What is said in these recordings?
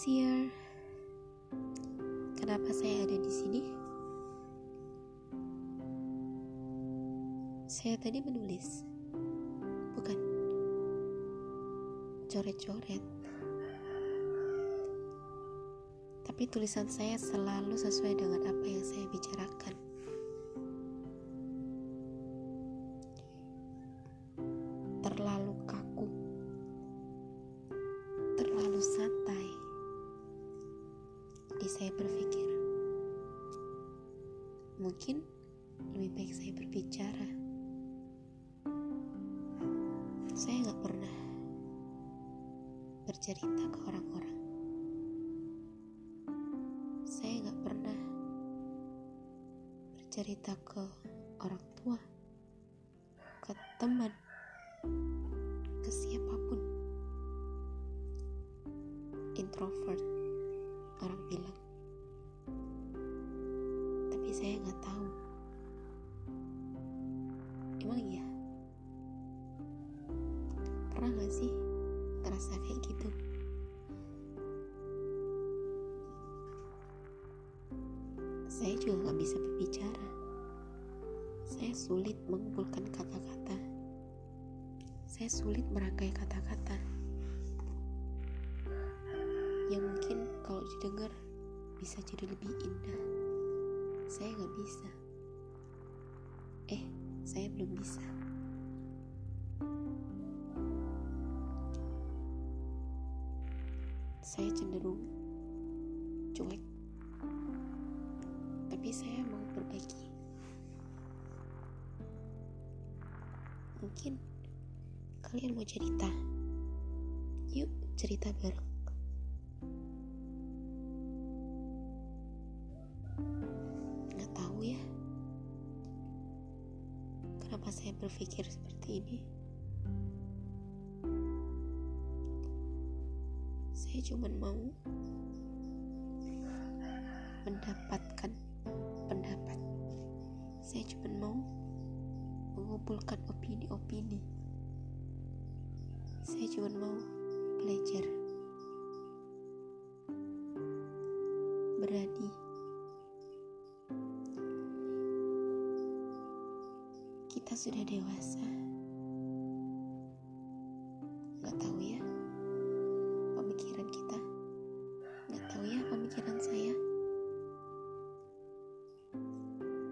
Sir. Kenapa saya ada di sini? Saya tadi menulis, bukan coret-coret. Tapi tulisan saya selalu sesuai dengan Jadi saya berpikir, mungkin lebih baik saya berbicara. Saya nggak pernah bercerita ke orang-orang. Saya nggak pernah bercerita ke orang tua, ke teman, ke siapa pun. Introvert, orang bilang. Emang iya? Pernah gak sih ngerasa kayak gitu? Saya juga gak bisa berbicara. Saya sulit mengumpulkan kata-kata. Saya sulit merangkai kata-kata. Yang mungkin kalau didengar bisa jadi lebih indah. Saya gak bisa. Eh, saya belum bisa. Saya cenderung cuek, tapi saya mau berbagi. Mungkin kalian mau cerita, yuk cerita bareng. Kenapa saya berpikir seperti ini. Saya cuma mau mendapatkan pendapat. Saya cuma mau mengumpulkan opini-opini. Saya cuma mau belajar. Berani. Kita sudah dewasa. Gak tahu ya pemikiran kita. Gak tahu ya pemikiran saya.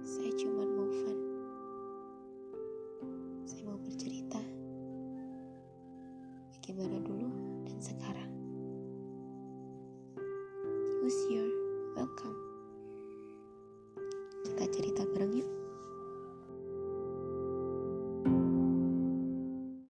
Saya cuma mau fun. Saya mau bercerita. Bagaimana dulu dan sekarang. Who's here? Welcome. Kita cerita